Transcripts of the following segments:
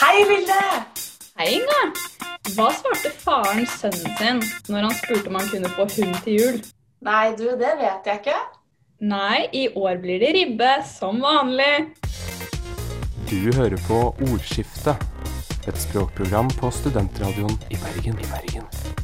Hei, Vilde! Hei, Inga. Hva svarte faren sønnen sin når han spurte om han kunne få hund til jul? Nei, du, det vet jeg ikke. Nei, i år blir det ribbe, som vanlig. Du hører på Ordskiftet, et språkprogram på studentradioen i Bergen. I Bergen.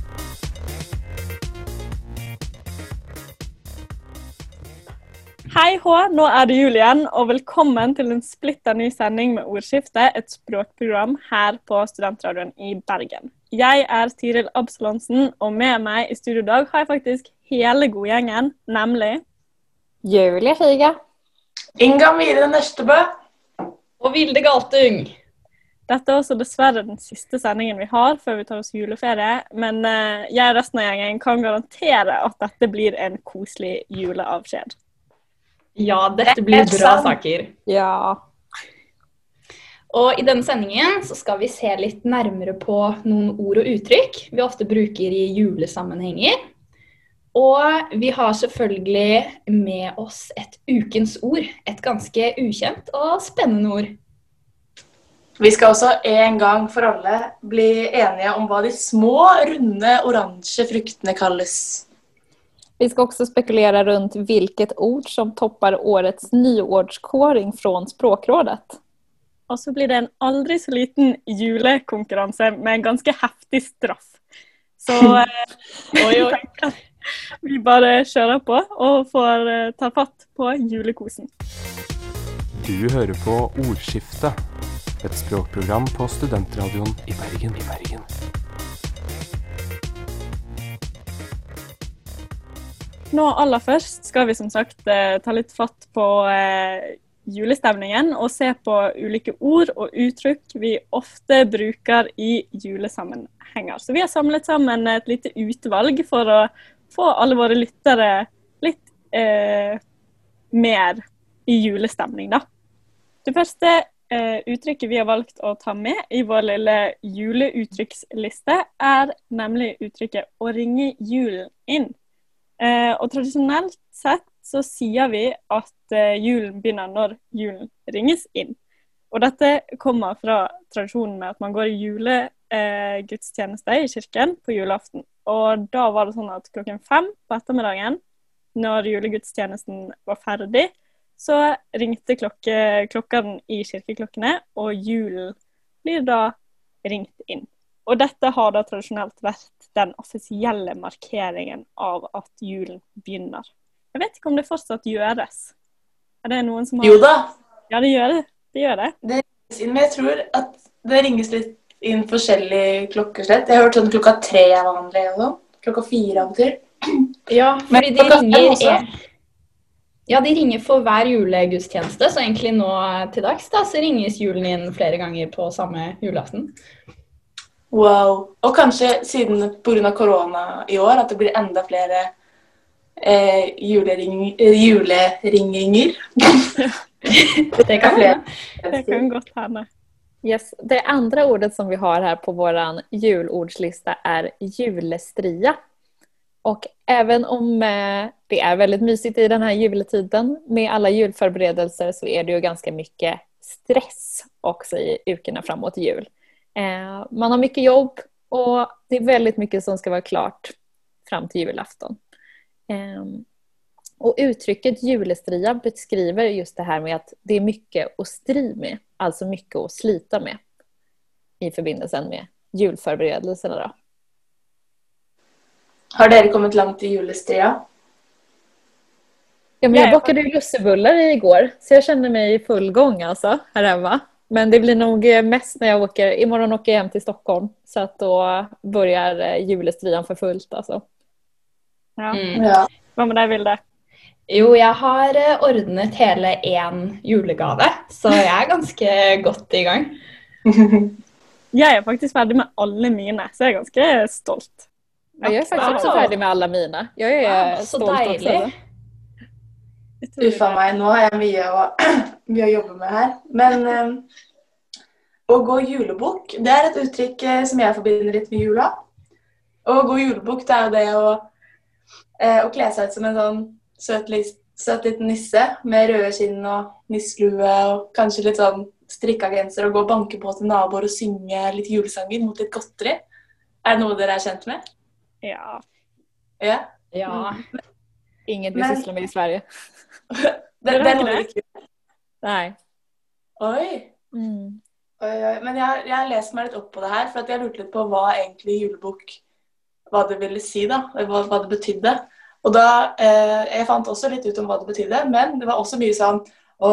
Hei H, nå er det jul igjen, og velkommen til en splitta ny sending med Ordskifte, et språkprogram her på Studentradioen i Bergen. Jeg er Tiril Absalonsen, og med meg i studio i dag har jeg faktisk hele godgjengen, nemlig Julie Figa. Inga Mire Nøstebø, Og Vilde Galtung. Dette er også dessverre den siste sendingen vi har før vi tar oss juleferie, men eh, jeg og resten av gjengen kan garantere at dette blir en koselig juleavskjed. Ja, dette blir Det bra saker. Ja. Og i denne sendingen så skal vi se litt nærmere på noen ord og uttrykk vi ofte bruker i julesammenhenger. Og vi har selvfølgelig med oss et ukens ord. Et ganske ukjent og spennende ord. Vi skal også en gang for alle bli enige om hva de små, runde, oransje fruktene kalles. Vi ska också spekulera runt vilket ord som toppar årets nyordskåring från Språkrådet. Og så blir det en aldri så liten julekonkurranse med en ganske heftig straff. Så eh, Oi, oi. vi bare kjører på og får eh, ta fatt på julekosen. Du hører på Ordskiftet, et språkprogram på studentradioen i Bergen. I Bergen. Nå aller først skal vi som sagt eh, ta litt fatt på eh, julestemningen og se på ulike ord og uttrykk vi ofte bruker i julesammenhenger. Så vi har samlet sammen et lite utvalg for å få alle våre lyttere litt eh, mer i julestemning, da. Det første eh, uttrykket vi har valgt å ta med i vår lille juleuttrykksliste, er nemlig uttrykket 'å ringe julen inn'. Eh, og tradisjonelt sett så sier vi at eh, julen begynner når julen ringes inn. Og dette kommer fra tradisjonen med at man går i julegudstjeneste i kirken på julaften. Og da var det sånn at klokken fem på ettermiddagen, når julegudstjenesten var ferdig, så ringte klokke, klokkene i kirkeklokkene, og julen blir da ringt inn. Og dette har da tradisjonelt vært den offisielle markeringen av at julen begynner. Jeg vet ikke om det fortsatt gjøres. Er det noen som har Jo da, Ja, det gjør det. Det gjør det. men jeg tror at det ringes litt inn forskjellige klokkeslett. Jeg har hørt sånn klokka tre er vanlig. og sånn. Klokka fire av og til. Ja, fordi de ringer også? Ja, de ringer for hver julegudstjeneste, så egentlig nå til dags da, så ringes julen inn flere ganger på samme julaften. Wow. Og kanskje siden pga. korona i år at det blir enda flere eh, julering, eh, juleringinger. Det kan flere. Det kan godt hende. Yes. Det andre ordet som vi har her på vår julordslista er julestria. Och även om eh, det er veldig mysigt i den här juletiden med alle julförberedelser så er det ju ganska mycket stress också i ukorna framåt jul. Eh, man har mycket jobb och det är väldigt mycket som ska vara klart fram till julafton. Eh, och uttrycket julestria beskriver just det här med att det är mycket att stri med, alltså mycket att slita med i förbindelsen med julförberedelserna. Då. Har dere kommet langt i julestria? Ja, men Ja, jag bakade lussebullar igår så jag känner mig i full gång alltså här hemma. Men det blir nog eh, mest när jag åker, imorgon åker jag hem till Stockholm så att då börjar eh, julestrian för fullt alltså. Ja. Mm. Ja. Hva med deg, Vilde? Jo, jeg har eh, ordnet hele én julegave, så jeg er ganske godt i gang. Jeg er faktisk ferdig med alle mine, så jeg er ganske stolt. Ja, er faktisk også ferdig med alle mine. Jeg er ja, så stolt deilig. alltså. Uff a meg, nå har jeg mye å, mye å jobbe med her. Men eh, å gå julebukk, det er et uttrykk eh, som jeg forbinder litt med jula. Å gå julebukk, det er jo det å, eh, å kle seg ut som en sånn søt, søt liten nisse med røde kinn og nisselue og kanskje litt sånn strikka genser og gå og banke på til naboer og synge litt julesanger mot litt godteri. Er det noe dere er kjent med? Ja. Ja. Ja. Ingen vil sysle med i Sverige. Det, det er noe ikke dere ikke Nej. Oi. Mm. Oi, oi. Men jeg, jeg har lest meg litt opp på det her, for at jeg lurte litt på hva egentlig julebukk hva det ville si, da. Hva, hva det betydde. Og da, eh, Jeg fant også litt ut om hva det betydde, men det var også mye sånn Å,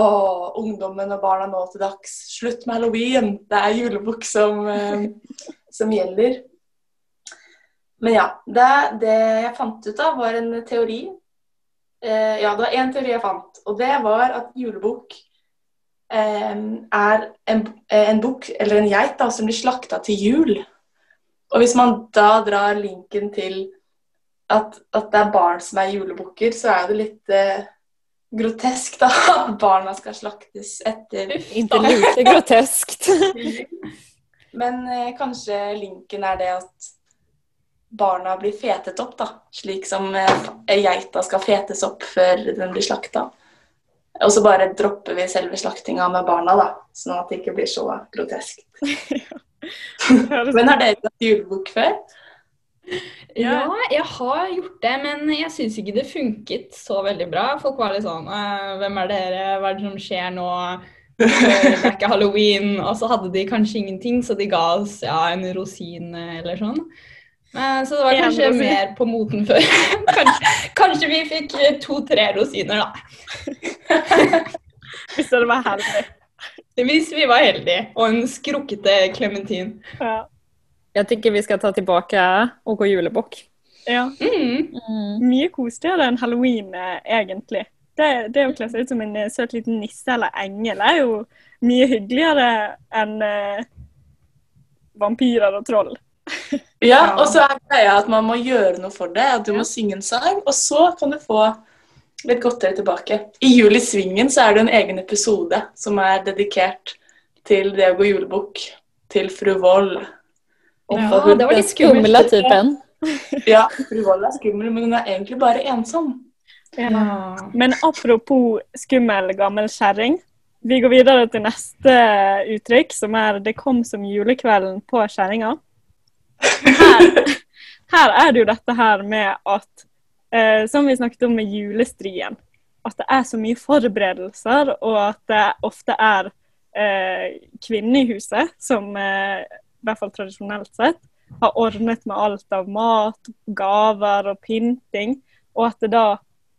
ungdommen og barna nå til dags. Slutt med halloween. Det er julebukk som, eh, som gjelder. Men ja. Det, det jeg fant ut av, var en teori. Eh, ja, det var én teori jeg fant, og det var at julebukk er en, en bukk, eller en geit, da, som blir slakta til jul. Og hvis man da drar linken til at, at det er barn som er julebukker, så er det litt eh, grotesk da, at barna skal slaktes etter Inte lite groteskt. Men eh, kanskje linken er det at barna blir fetet opp, da. Slik som eh, geita skal fetes opp før den blir slakta. Og så bare dropper vi selve slaktinga med barna, da. Sånn at det ikke blir så grotesk. Men har dere hatt julebukk før? Ja, jeg har gjort det, men jeg syns ikke det funket så veldig bra. Folk var litt sånn «Øh, Hvem er dere? Hva er det som skjer nå? Det er ikke halloween. Og så hadde de kanskje ingenting, så de ga oss ja, en rosin eller sånn. Så det var kanskje mer på moten før. kanskje, kanskje vi fikk eh, to-tre rosiner, da. Hvis det var heldig. Hvis vi var heldige. Og en skrukkete klementin. Ja. Jeg tenker vi skal ta tilbake og gå julebukk. ja. Mm. Mm. Mye koseligere enn halloween, eh, egentlig. Det, det å kle seg ut som en eh, søt liten nisse eller engel er jo mye hyggeligere enn uh, vampyrer og troll. Ja, og så er greia at man må gjøre noe for det. At du må synge en sang, og så kan du få litt godteri tilbake. I Jul i Svingen så er det en egen episode som er dedikert til det å gå julebukk. Til fru Vold. Ja, hun- det var litt skummel av typen. Ja, fru Vold er skummel, men hun er egentlig bare ensom. Ja. Men apropos skummel gammel kjerring. Vi går videre til neste uttrykk, som er 'det kom som julekvelden på kjerringa'. Her, her er det jo dette her med at, eh, som vi snakket om med julestrien, at det er så mye forberedelser, og at det ofte er eh, kvinnen i huset som, eh, i hvert fall tradisjonelt sett, har ordnet med alt av mat, gaver og pynting, og at det da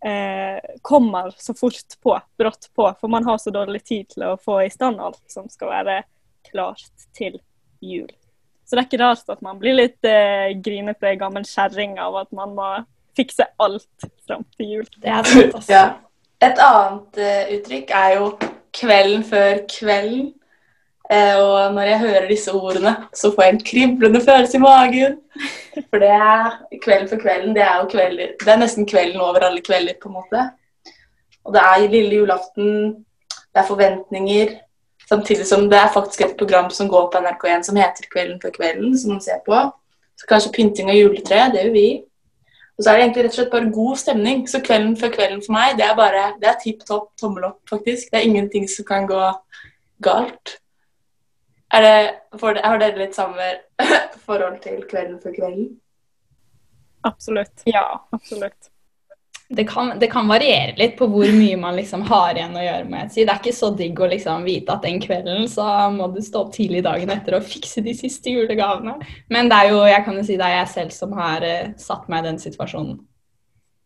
eh, kommer så fort på, brått på, for man har så dårlig tid til å få i stand alt som skal være klart til jul. Så det er ikke rart at man blir litt eh, grinete gammel kjerring av at man må fikse alt fram til jul. Det er sant, altså. Ja. Et annet uh, uttrykk er jo 'kvelden før kvelden'. Uh, og når jeg hører disse ordene, så får jeg en kriblende følelse i magen. For det er kvelden før kvelden, det er jo kvelder. Det er nesten kvelden over alle kvelder, på en måte. Og det er lille julaften, det er forventninger. Samtidig som det er faktisk et program som går på NRK1 som heter 'Kvelden før kvelden', som man ser på. Så kanskje pynting av juletre, det gjør vi. Og så er det egentlig rett og slett bare god stemning. Så kvelden før kvelden for meg, det er bare det er tipp topp, tommel opp, faktisk. Det er ingenting som kan gå galt. Er det, for, har dere litt samme forhold til kvelden før kvelden? Absolutt. Ja. Absolutt. Det kan, det kan variere litt på hvor mye man liksom har igjen å gjøre. må jeg si. Det er ikke så digg å liksom vite at den kvelden så må du stå opp tidlig dagen etter og fikse de siste julegavene. Men det er jo jeg kan jo si det er jeg selv som har uh, satt meg i den situasjonen.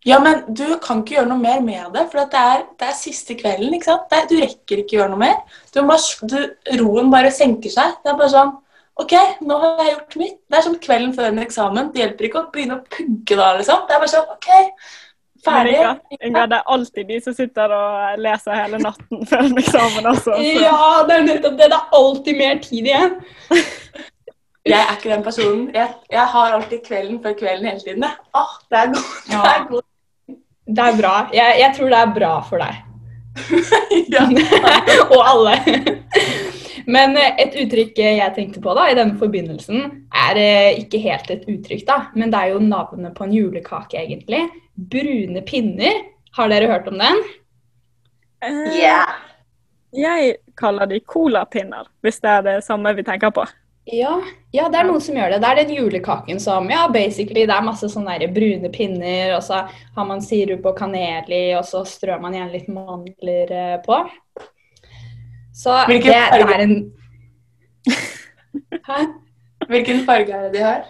Ja, men du kan ikke gjøre noe mer med det, for det, er, det er siste kvelden. ikke sant? Er, du rekker ikke gjøre noe mer. Du må du, roen bare senker seg. Det er bare sånn OK, nå har jeg gjort mitt. Det er sånn kvelden før en eksamen. Det hjelper ikke å begynne å pugge da, liksom. Det er bare sånn OK, ferdig. Inga, Inga, det er alltid de som sitter og leser hele natten før en eksamen. Altså. Ja, det er nettopp det. Det er alltid mer tid igjen. Jeg er ikke den personen. Jeg, jeg har alltid kvelden før kvelden hele tiden. Åh, det er god. Det er god. Det er bra. Jeg, jeg tror det er bra for deg. Ja. og alle. Men eh, et uttrykk jeg tenkte på da, i denne forbindelsen, er eh, ikke helt et uttrykk, da, men det er jo navnet på en julekake, egentlig. Brune pinner. Har dere hørt om den? Uh, Yeah. Jeg kaller de colapinner, hvis det er det samme vi tenker på. Ja, ja, det er noen som gjør det. Det er den julekaken som Ja, basically, det er masse sånne der brune pinner, og så har man sirup og kanel i, og så strør man gjerne litt mandler eh, på. Så Hvilken det, det er en Hæ? Hvilken farge er det de har?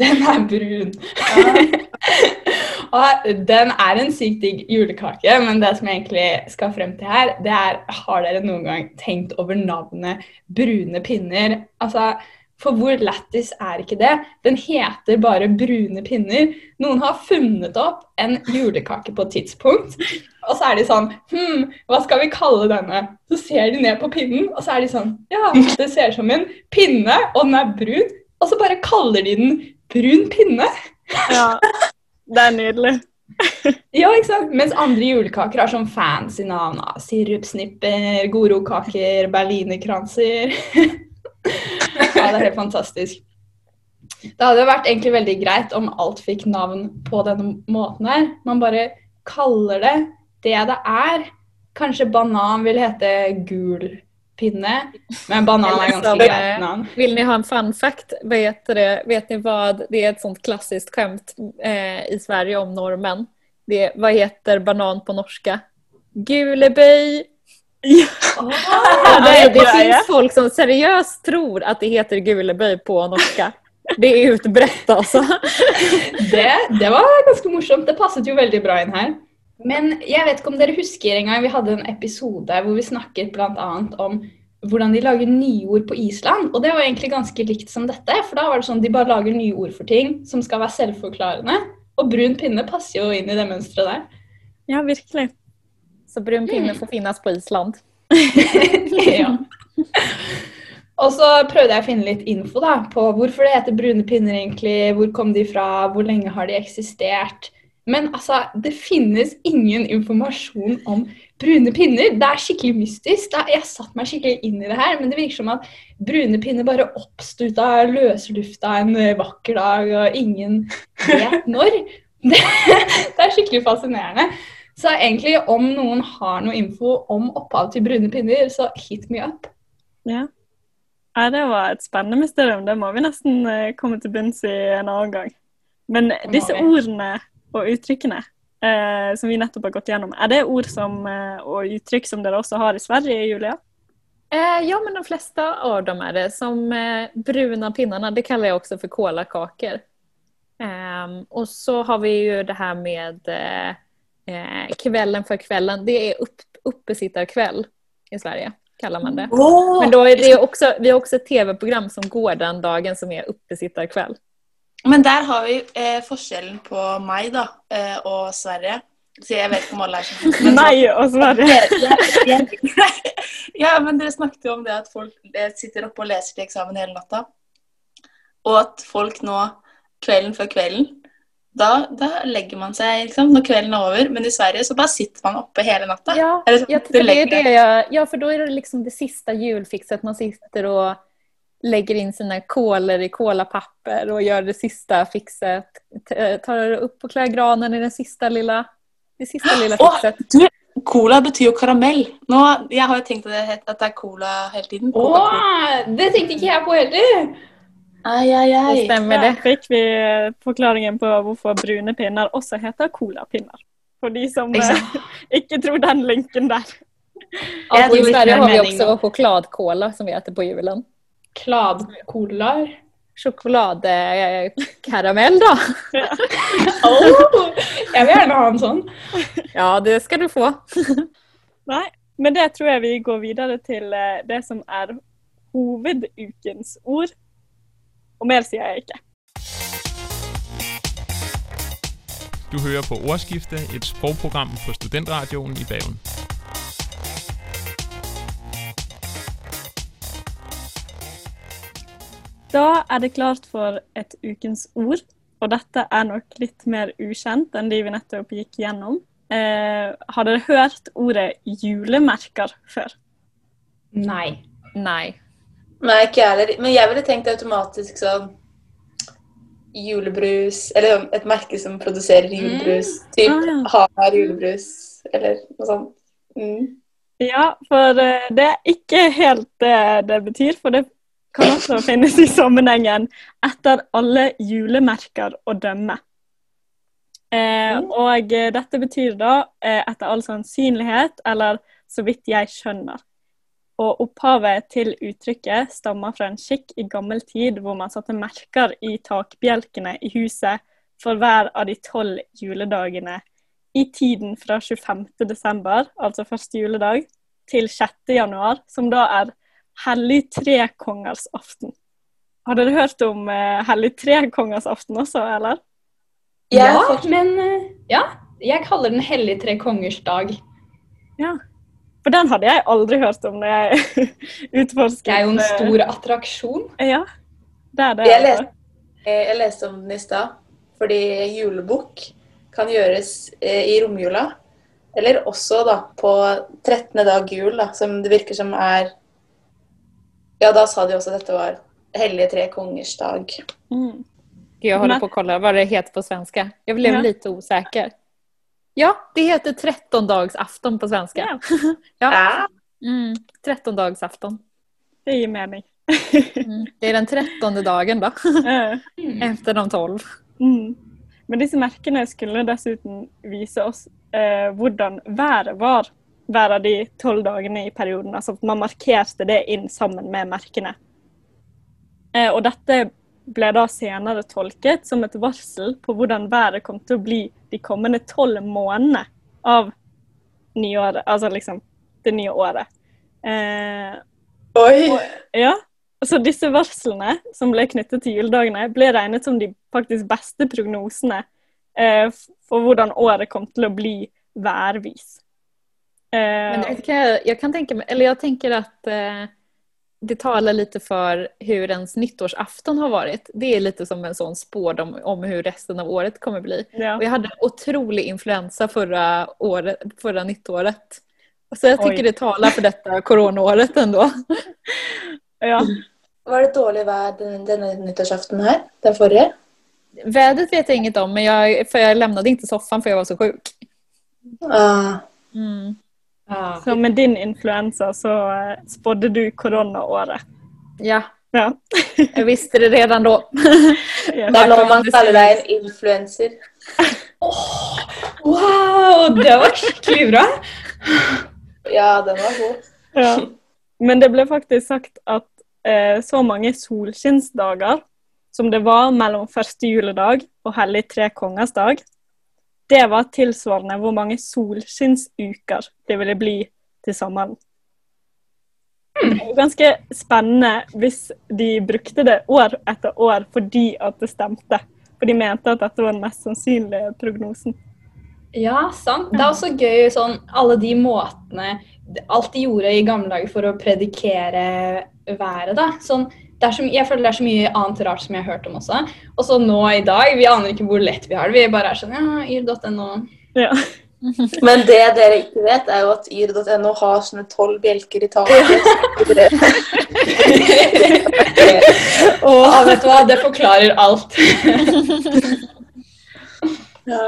Den er brun. og den er en sykt digg julekake, men det som jeg egentlig skal frem til her, det er Har dere noen gang tenkt over navnet brune pinner? Altså, for hvor lættis er ikke det? Den heter bare brune pinner. Noen har funnet opp en julekake på et tidspunkt, og så er de sånn Hm, hva skal vi kalle denne? Så ser de ned på pinnen, og så er de sånn Ja, det ser ut som en pinne, og den er brun. Og så bare kaller de den brun pinne. Ja, det er nydelig. Ja, ikke sant? Mens andre julekaker har sånn fancy navn. Sirupsnipper, Gorokaker, berlinerkranser. ja, det er helt fantastisk. Det hadde vært egentlig veldig greit om alt fikk navn på denne måten her. Man bare kaller det det det er. Kanskje banan vil hete gul pinne, men banan er Eller greit navn. Vill ni ha en fun fact? Vet, det, vet ni vad, det är ett sånt klassiskt skämt eh, i Sverige om normen. Det, vad heter banan på norska? Guleböj. Oh, det, det ja, ja. finns folk som seriöst tror att det heter guleböj på norska. Det är utbrett alltså. Det, det var ganske morsomt. Det passet jo veldig bra inn her. Men jeg vet ikke om dere husker en gang vi hadde en episode hvor vi snakket bl.a. om hvordan de lager nye ord på Island. Og det var egentlig ganske likt som dette. For da var det sånn de bare lager nye ord for ting som skal være selvforklarende. Og brun pinne passer jo inn i det mønsteret der. Ja, virkelig. Så brun pinne får finnes på Island. ja. Og så prøvde jeg å finne litt info da, på hvorfor det heter brune pinner egentlig, hvor kom de fra, hvor lenge har de eksistert. Men altså, det finnes ingen informasjon om brune pinner. Det er skikkelig mystisk. Da, jeg satte meg skikkelig inn i det her, men det virker som at brune pinner bare oppsto ut av løslufta en eh, vakker dag, og ingen vet når. Det, det er skikkelig fascinerende. Så egentlig, om noen har noe info om opphav til brune pinner, så hit me up. Ja. ja, det var et spennende mysterium. Det må vi nesten eh, komme til bunns i en annen gang. Men disse ordene og uttrykkene eh, som vi nettopp har gått gjennom, er det ord som, eh, og uttrykk som dere også har i Sverige, Julia? Eh, ja, men de fleste av dem er det. Som eh, bruna pinnene, det kaller jeg også for kolakaker. Ehm, og så har vi jo det her med eh, eh, kvällen for kvällen. Det er uppesittarkväll i Sverige, kallar man det. Oh! Men då är det också, vi har också ett tv-program som går den dagen som är uppesittarkväll. Men der har vi eh, forskjellen på meg da, eh, og Sverige. Så jeg vet ikke om alle er sånn. Nei og Sverige. ja, men dere snakket jo om det at folk eh, sitter oppe og leser til eksamen hele natta. Og at folk nå, kvelden før kvelden, da, da legger man seg liksom, når kvelden er over. Men i Sverige så bare sitter man oppe hele natta. Ja, Eller sånn, ja, det det jag, ja, for da er det liksom det siste julefikset. Man sitter och lägger in sina koler i kolapapper och gör det sista fixet. T- Tar upp och klär granen i den sista lilla, det sista lilla Åh, fixet. du, cola betyr jo karamell. Nå, jeg har jo tenkt at det, het- at det er cola hele tiden. Cola Coca-Cola. det tenkte ikke jeg på heller! Ai, ai, ai. Det stemmer Ja, det. fikk vi eh, forklaringen på hvorfor brune pinner også heter colapinner. For de som Ikke eh, ikke tror den linken der. Jeg Jag I tror Sverige har vi også också som vi spiser på julen. Kladkolar. Chokladkaramell Ja Oh, jeg vil gjerne ha en sånn. Ja, det skal du få. Nei, men det tror jeg vi går videre til eh, det som er hovedukens ord. Og mer sier jeg ikke. Du hører på Ordskiftet, et språkprogram på Studentradioen i Bergen. Da er det klart for et ukens ord. Og dette er nok litt mer ukjent enn de vi nettopp gikk gjennom. Eh, har dere hørt ordet julemerker før? Nei. Nei. Nei, ikke jeg heller. Men jeg ville tenkt automatisk sånn julebrus Eller sånn et merke som produserer julebrus. Typ Ah, ja. Hamar julebrus, eller noe sånt. Mm. Ja, for eh, det er ikke helt det det betyr. For det kan også finnes i sammenhengen 'etter alle julemerker å dømme'. Eh, og eh, dette betyr da eh, 'etter all sannsynlighet', eller 'så vidt jeg skjønner'. Og opphavet til uttrykket stammer fra en skikk i gammel tid hvor man satte merker i takbjelkene i huset for hver av de tolv juledagene i tiden fra 25. desember, altså første juledag, til 6. januar, som da er hellig trekongers aften. Har dere hørt om uh, hellig trekongers aften også, eller? Ja, Ja, men uh, ja. Jeg kaller den hellig tre kongers dag. Ja. For den hadde jeg aldri hørt om når jeg utforsket. Det er jo en eh, stor attraksjon. Ja, det er det. Jeg leste, eh, jeg leste om den i stad, fordi julebukk kan gjøres i romjula. Eller også da på 13. dag jul, da, som det virker som er Ja, da sa de også at dette var hellige tre kongers dag. Mm. Jag håller på att kolla vad det heter på svenska. Jag blev Ja. lite osäker. Ja, det heter trettondagsafton på svenska. Ja, Ja. Mm, trettondagsafton. det gir mening. Mm. Det er den trettonde dagen da. Eh, efter de tolv. mm. Men disse merkene skulle dessuten vise oss eh, hvordan været var hver av de tolv dagene i perioden. Altså at man markerte det inn sammen med merkene. Eh, og dette ble da senere tolket som et varsel på hvordan været kom til å bli de kommende tolv månedene av nyåret. Altså liksom det nye året. Eh, Oi! Ja, så disse varslene som ble knyttet til juledagene, ble regnet som de faktisk beste prognosene eh, for hvordan året kom til å bli værvis. Eh, Men det kan jag, jag kan tänka mig, eller jag tänker att eh, det talar lite för hur ens nyttårsafton har varit. Det är lite som en sån spårdom om hur resten av året kommer bli. ja. Och jag hade otrolig influensa förra, året, förra nyttåret. Så jag tycker Oj. det talar för detta coronaåret ändå. ja. Var det dårlig vær den, denne nyttårsaften her? Den forrige? Vädret vet jag inget om, men jag, för jag lämnade inte soffan för jag var så sjuk. Ah. Mm. Ja. Så med din influensa så eh, spådde du koronaåret. Ja, Ja. jeg visste det redan da. Da er man kaller deg en influenser. Wow, det var skikkelig bra! Ja, den var god. Ja. Men det ble faktisk sagt at eh, så mange solskinnsdager som det var mellom første juledag og hellig tre kongers dag, det var tilsvarende hvor mange solskinnsuker det ville bli til sommeren. Det er ganske spennende hvis de brukte det år etter år fordi at det stemte. For de mente at dette var den mest sannsynlige prognosen. Ja, sant. Det er også gøy sånn alle de måtene Alt de gjorde i gamle dager for å predikere været, da. Sånn, så, jeg føler det er så mye annet rart som jeg har hørt om også. Og så nå i dag, vi aner ikke hvor lett vi har det. Vi bare er sånn ja, yr.no. Ja. Men det dere ikke vet, er jo at yr.no har sånne tolv bjelker i taket. Ja, vet du hva, det forklarer alt. ja.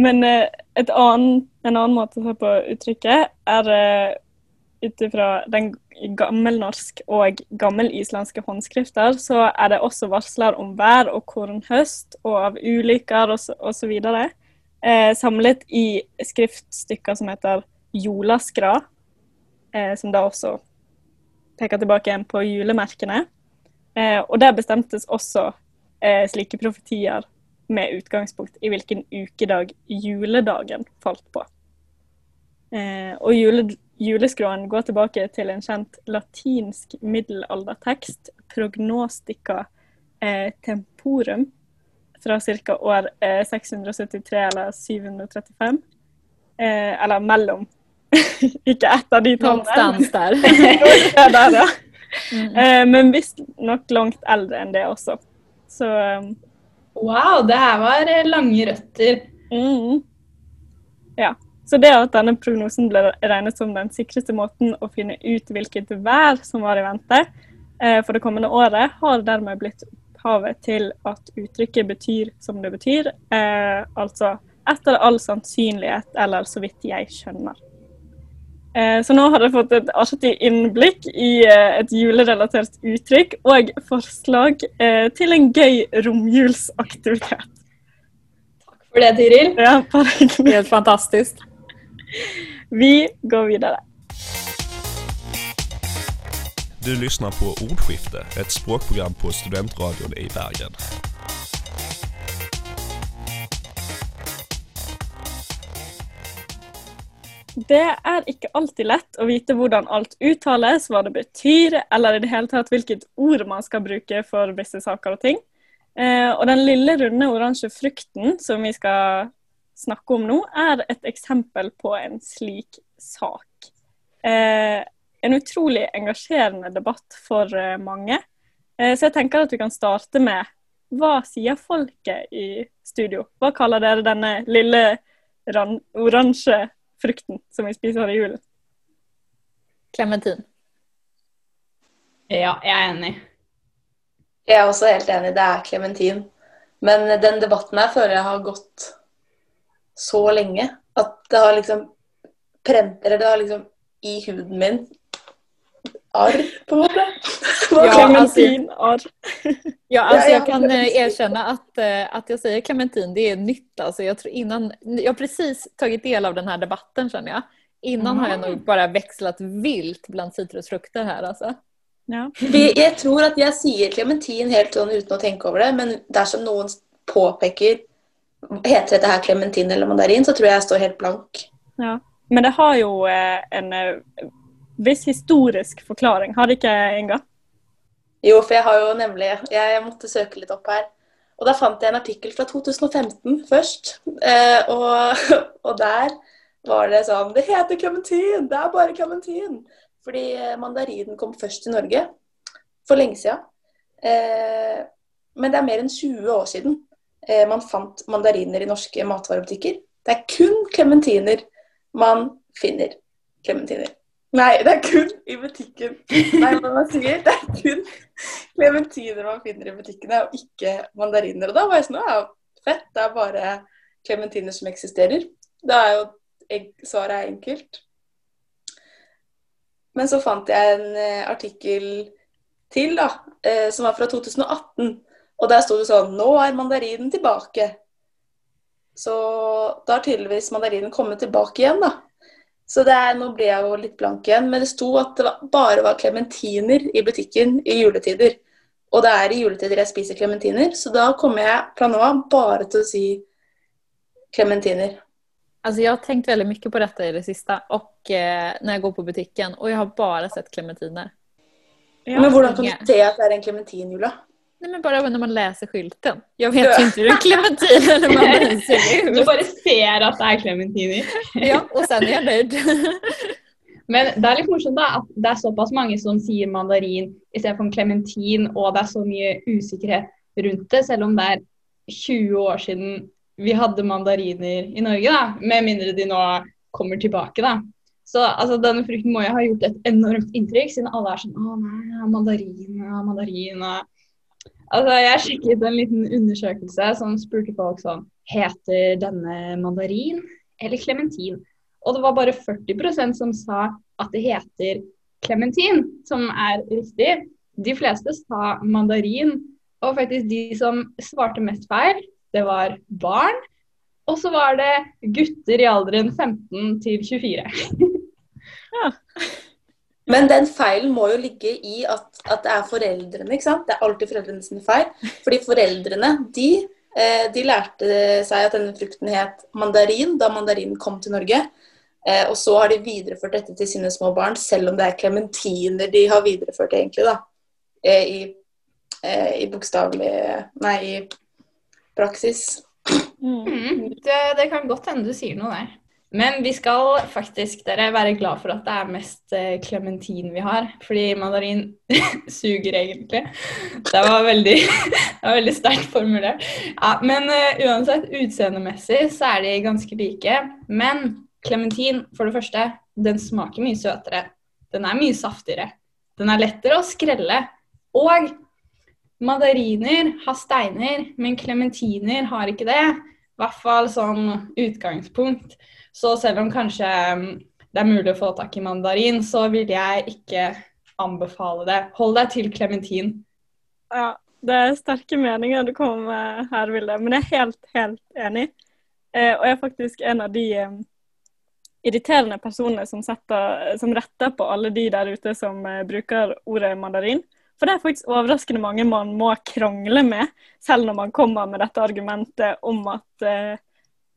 Men eh, et annen, en annen måte å se på uttrykket er uh, ut ifra den gammelnorsk og gammelislandske håndskrifter, så er det også varsler om vær og kornhøst og av ulykker osv. Eh, samlet i skriftstykker som heter Jolaskra, eh, som da også peker tilbake igjen på julemerkene. Eh, og der bestemtes også eh, slike profetier med utgangspunkt i hvilken ukedag juledagen falt på. Eh, og jule, juleskråen går tilbake til en kjent latinsk middelaldertekst, Prognostica eh, temporum, fra ca. år eh, 673 eller 735. Eh, eller mellom. Ikke ett av de tallene. Ja, der, ja. Eh, men visstnok langt eldre enn det også. Så eh, Wow, det her var eh, lange røtter. Mm. Ja. Så det at denne prognosen ble regnet som den sikreste måten å finne ut hvilket vær som var i vente eh, for det kommende året, har dermed blitt opphavet til at uttrykket betyr som det betyr, eh, altså etter all sannsynlighet, eller så vidt jeg skjønner. Eh, Så nå har dere fått et artig innblikk i eh, et julerelatert uttrykk og forslag eh, til en gøy romjulsaktivitet. For det, Tiril. Ja. Helt fantastiskt. Vi går videre. Du lyssnar på Ordskifte, ett språkprogram på Studentradion i Bergen. Det er ikke alltid lett å vite hvordan alt uttales, hva det betyr, eller i det hele tatt hvilket ord man skal bruke for visse saker og ting. Eh, og den lille, runde, oransje frukten som vi skal snakke om nå, er et eksempel på en slik sak. Eh, en utrolig engasjerende debatt for eh, mange. Eh, så jeg tenker at vi kan starte med hva sier folket i studio? Hva kaller dere denne lille oransje frukten som vi spiser i julen? Klementin. Ja, jeg er enig. Jeg er også helt enig, det er klementin. Men den debatten her føler jeg har gått så lenge at det har liksom prent Eller det har liksom i huden min arr, på en måte. Hva Ja, altså arr. Ja, alltså Ja, jag kan erkjenne at erkänna att, sier att jag säger clementin, det är nytt. Alltså jag, tror innan, jag har precis tagit del av den här debatten känner jag. Innan har jag nog bara växlat vilt bland citrusfrukter här alltså. Ja. Jeg tror at jeg sier klementin helt sånn uten å tenke over det, men dersom noen påpeker Heter dette her klementin eller mandarin, så tror jeg jeg står helt blank. Ja. Men det har jo eh, en eh, viss historisk forklaring, har det ikke, Inga? Jo, for jeg har jo nemlig Jeg, måtte søke litt opp her. Og da fant jeg en artikkel fra 2015 først. Eh, og, og der var det sånn Det heter klementin! Det er bare klementin! Fordi mandarinen kom først til Norge for lenge siden. Men det er mer enn 20 år siden man fant mandariner i norske matvarebutikker. Det er kun klementiner man finner. Klementiner. Nei, det er kun i butikken. Nei, hva man sier. Det er kun klementiner man finner i butikkene, og ikke mandariner. Og da var jeg sånn Ja, fett. Det er bare klementiner som eksisterer. Da er jo svaret er enkelt. Men så fant jeg en eh, artikkel til, da, eh, som var fra 2018. Og der sto det sånn Nå er mandarinen tilbake. Så da har tydeligvis mandarinen kommet tilbake igjen, da. Så det er, nå ble jeg jo litt blank igjen, men det sto at det bare var klementiner i butikken i juletider. Og det er i juletider jeg spiser klementiner, så da kommer jeg fra nå av bare til å si klementiner. Altså, jeg har tenkt veldig mye på dette i det siste, og eh, når jeg går på butikken, og jeg har bare sett klementiner. Ja. men hvordan kan du se at det er en klementin, Jula? Nej men bara när man läser skylten. Jag vet ju inte hur er clementin eller mandarin ser Du bare ser at det er klementiner. Ja, og sen er jeg nöjd. Men det er litt morsomt da, at det er såpass mange som sier mandarin istedenfor klementin, og det er så mye usikkerhet rundt det, selv om det er 20 år siden vi hadde mandariner i Norge, da, med mindre de nå kommer tilbake. da. Så altså, denne frukten må jo ha gjort et enormt inntrykk, siden alle er sånn Å nei, mandarin, mandarin Altså, Jeg sjekket en liten undersøkelse som spurte folk sånn Heter denne mandarin eller klementin? Og det var bare 40% som sa at det heter klementin, som er riktig. De fleste sa mandarin, og faktisk de som svarte mest feil, det var barn. Og så var det gutter i alderen 15 til 24. Men den feilen må jo ligge i at, at det er foreldrene, ikke sant? Det er alltid foreldrene sine feil. Fordi foreldrene, de, eh, de lærte seg at denne frukten het mandarin da mandarinen kom til Norge. Eh, og så har de videreført dette til sine små barn, selv om det er klementiner de har videreført egentlig, da. Eh, I, eh, i bokstavelig Nei, i praksis. Mm. Mm, det, det kan godt hende du sier noe der. Men vi skal faktisk dere være glad for at det er mest eh, klementin vi har. Fordi mandarin suger egentlig. Det var veldig, veldig sterkt formulert. Ja, men uh, uansett, utseendemessig så er de ganske like. Men klementin, for det første, den smaker mye søtere. Den er mye saftigere. Den er lettere å skrelle. Og mandariner har steiner, men klementiner har ikke det. I hvert fall sånn utgangspunkt. Så selv om kanskje mm, det er mulig å få tak i mandarin, så vil jeg ikke anbefale det. Hold deg til klementin. Ja, det er sterke meninger du kommer med her, Vilde, men jeg er helt, helt enig. Eh, og jeg er faktisk en av de eh, irriterende personene som, setter, som, retter på alle de der ute som eh, bruker ordet mandarin. For det er faktisk overraskende mange man må krangle med, selv når man kommer med dette argumentet om at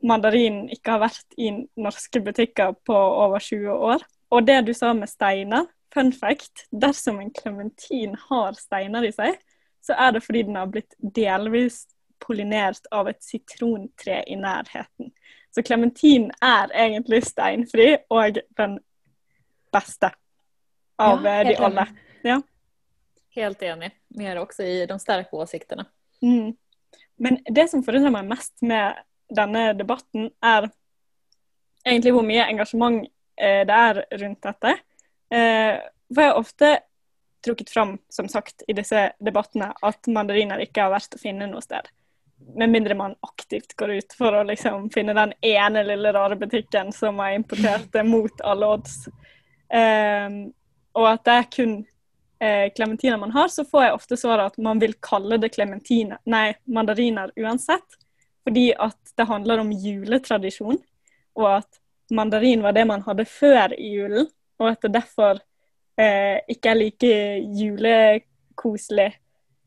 eh, mandarin ikke har vært i norske butikker på over 20 år. Og det du sa med steiner, fun fact, dersom en klementin har steiner i seg, så er det fordi den har blitt delvis pollinert av et sitrontre i nærheten. Så klementin er egentlig steinfri og den beste av ja, de alle. Ja. Helt enig. Vi er også i de sterke åsiktene. Mm. Men det som forundrer meg mest med denne debatten, er egentlig hvor mye engasjement eh, det er rundt dette. Eh, for jeg har ofte trukket fram, som sagt, i disse debattene at mandariner ikke har vært å finne noe sted. Med mindre man aktivt går ut for å liksom finne den ene lille rare butikken som har importert det mot alle odds. Eh, og at det er kun klementiner man har, så får jeg ofte svaret at man vil kalle det klementiner, nei, mandariner uansett. Fordi at det handler om juletradisjon, og at mandarin var det man hadde før julen. Og at det derfor eh, ikke er like julekoselig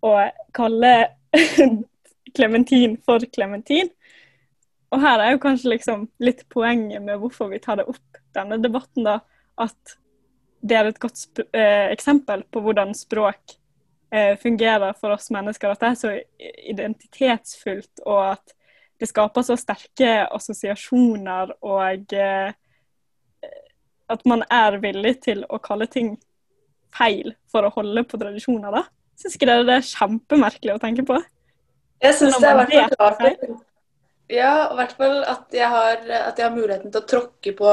å kalle klementin for klementin. Og her er jo kanskje liksom litt poenget med hvorfor vi tar det opp denne debatten, da. At det er et godt eh, eksempel på hvordan språk eh, fungerer for oss mennesker. At det er så identitetsfullt, og at det skaper så sterke assosiasjoner, og eh, at man er villig til å kalle ting feil for å holde på tradisjoner. da. Syns ikke dere det er kjempemerkelig å tenke på? Jeg syns det er i hvert fall klart. Ja, i hvert fall at jeg, har, at jeg har muligheten til å tråkke på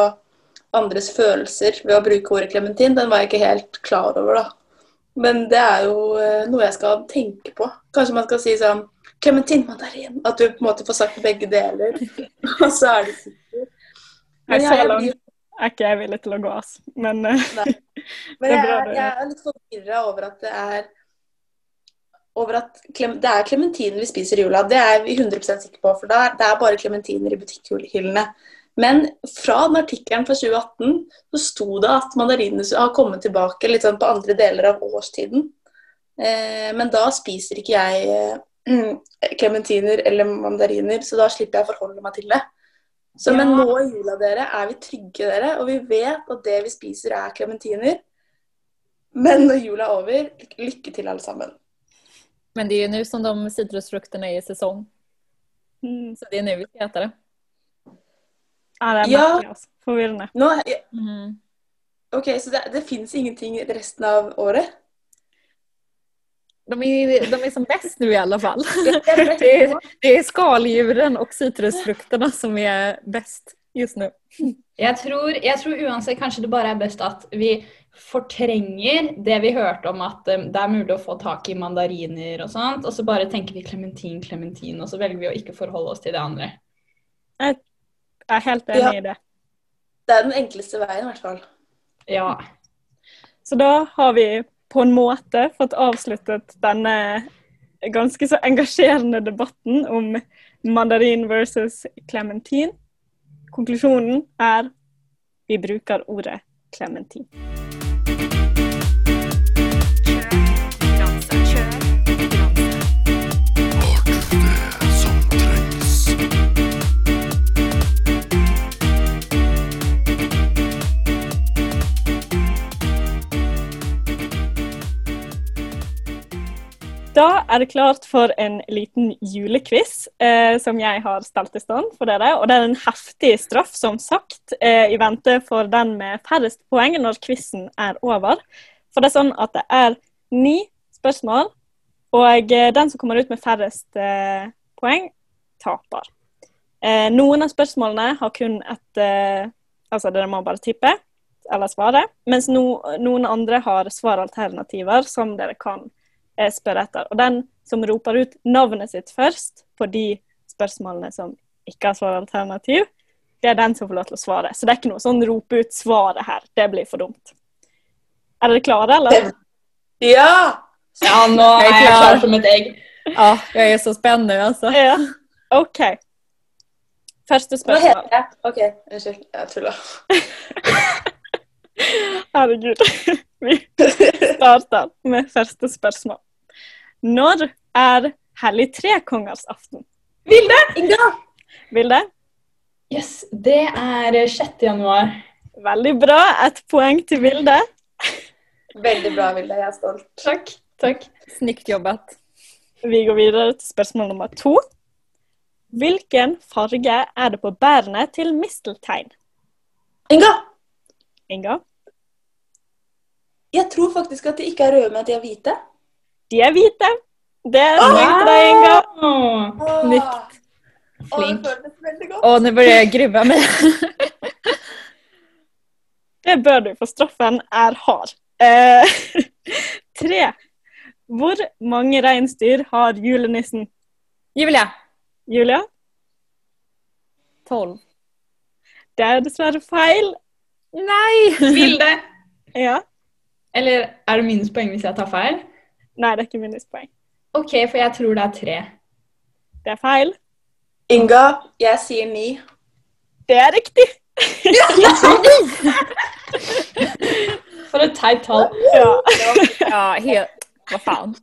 andres følelser ved å bruke ordet klementin, den var jeg ikke helt klar over, da. Men det er jo eh, noe jeg skal tenke på. Kanskje man skal si sånn Klementin mandarin. At du på en måte får sagt begge deler. Og så er det sikkert. Men jeg, så langt er ikke jeg villig til å gå, altså. Men, eh, Men jeg, er, jeg er litt forvirra over at det er over at det er klementiner vi spiser i jula. Det er vi 100 sikre på, for det er bare klementiner i butikkhyllene. Men fra den artikkelen fra 2018 så sto det at mandarinene har kommet tilbake litt sånn på andre deler av årstiden. Eh, men da spiser ikke jeg klementiner eller mandariner, så da slipper jeg å forholde meg til det. Så ja. Men nå i jula dere, er vi trygge, dere, og vi vet at det vi spiser, er klementiner. Men når jula er over, lykke til, alle sammen. Men det er jo nå som de sitrusfruktene er i sesong. Mm. Så det er nå vi skal spise det. Ja, det er ja. Altså. Forvirrende. Nå, ja. mm. OK, så det, det fins ingenting resten av året? De är, de är som bäst nu i alla fall. Det är, det är skaldjuren och citrusfrukterna som är bäst just nu. Jeg tror, jeg tror, uansett kanskje det bare er best at vi fortrenger det vi hørte om at um, det er mulig å få tak i mandariner og sånt, og så bare tenker vi klementin, klementin, og så velger vi å ikke forholde oss til det andre. Jeg er helt enig ja. i det. Det er den enkleste veien, i hvert fall. Ja. Så da har vi på en måte fått avsluttet denne ganske så engasjerende debatten om mandarin versus clementin. Konklusjonen er vi bruker ordet clementin. Da er det klart for en liten julequiz eh, som jeg har stelt i stand for dere. Og det er en heftig straff, som sagt, eh, i vente for den med færrest poeng når quizen er over. For det er sånn at det er ni spørsmål, og eh, den som kommer ut med færrest eh, poeng, taper. Eh, noen av spørsmålene har kun et eh, Altså, dere må bare tippe eller svare, mens no, noen andre har svaralternativer som dere kan jeg spør etter. Og den som roper ut navnet sitt først på de spørsmålene som ikke har svaralternativ, det er den som får lov til å svare. Så det er ikke noe sånn rope ut svaret her. Det blir for dumt. Er dere klare, eller? Ja! Ja, nå er jeg klar som et egg. Ja, jeg er så spent nå, altså. Ja. OK. Første Hva spørsmål. heter jeg? OK, unnskyld. Jeg tuller. Herregud. Vi starter med første spørsmål. Når er hellig trekongers aften? Vilde! Inga! Vilde? Yes, det er 6. januar. Veldig bra. Et poeng til Vilde. Veldig bra, Vilde. Jeg er stolt. Takk. Takk. Snyggt jobbet. Vi går videre til spørsmål nummer to. Hvilken farge er det på bærene til misteltein? Inga! Inga? Jeg tror faktisk at de ikke er røde, men at de er hvite. De er hvite. Det er snilt til deg, Inga. Åh. flink. Å, Flink. godt. Og nå burde jeg grue meg. Det bør du, for straffen er hard. Eh, tre. Hvor mange reinsdyr har julenissen? Julia. Julia? 12. Det er dessverre feil. Nei! Bilde. Ja. Eller er det minuspoeng hvis jeg tar feil? Nei, det er ikke minuspoeng. OK, for jeg tror det er tre. Det er feil. Inga, jeg sier ni. Det er riktig. For et teit tall. Ja. Ja, helt... Hva faen?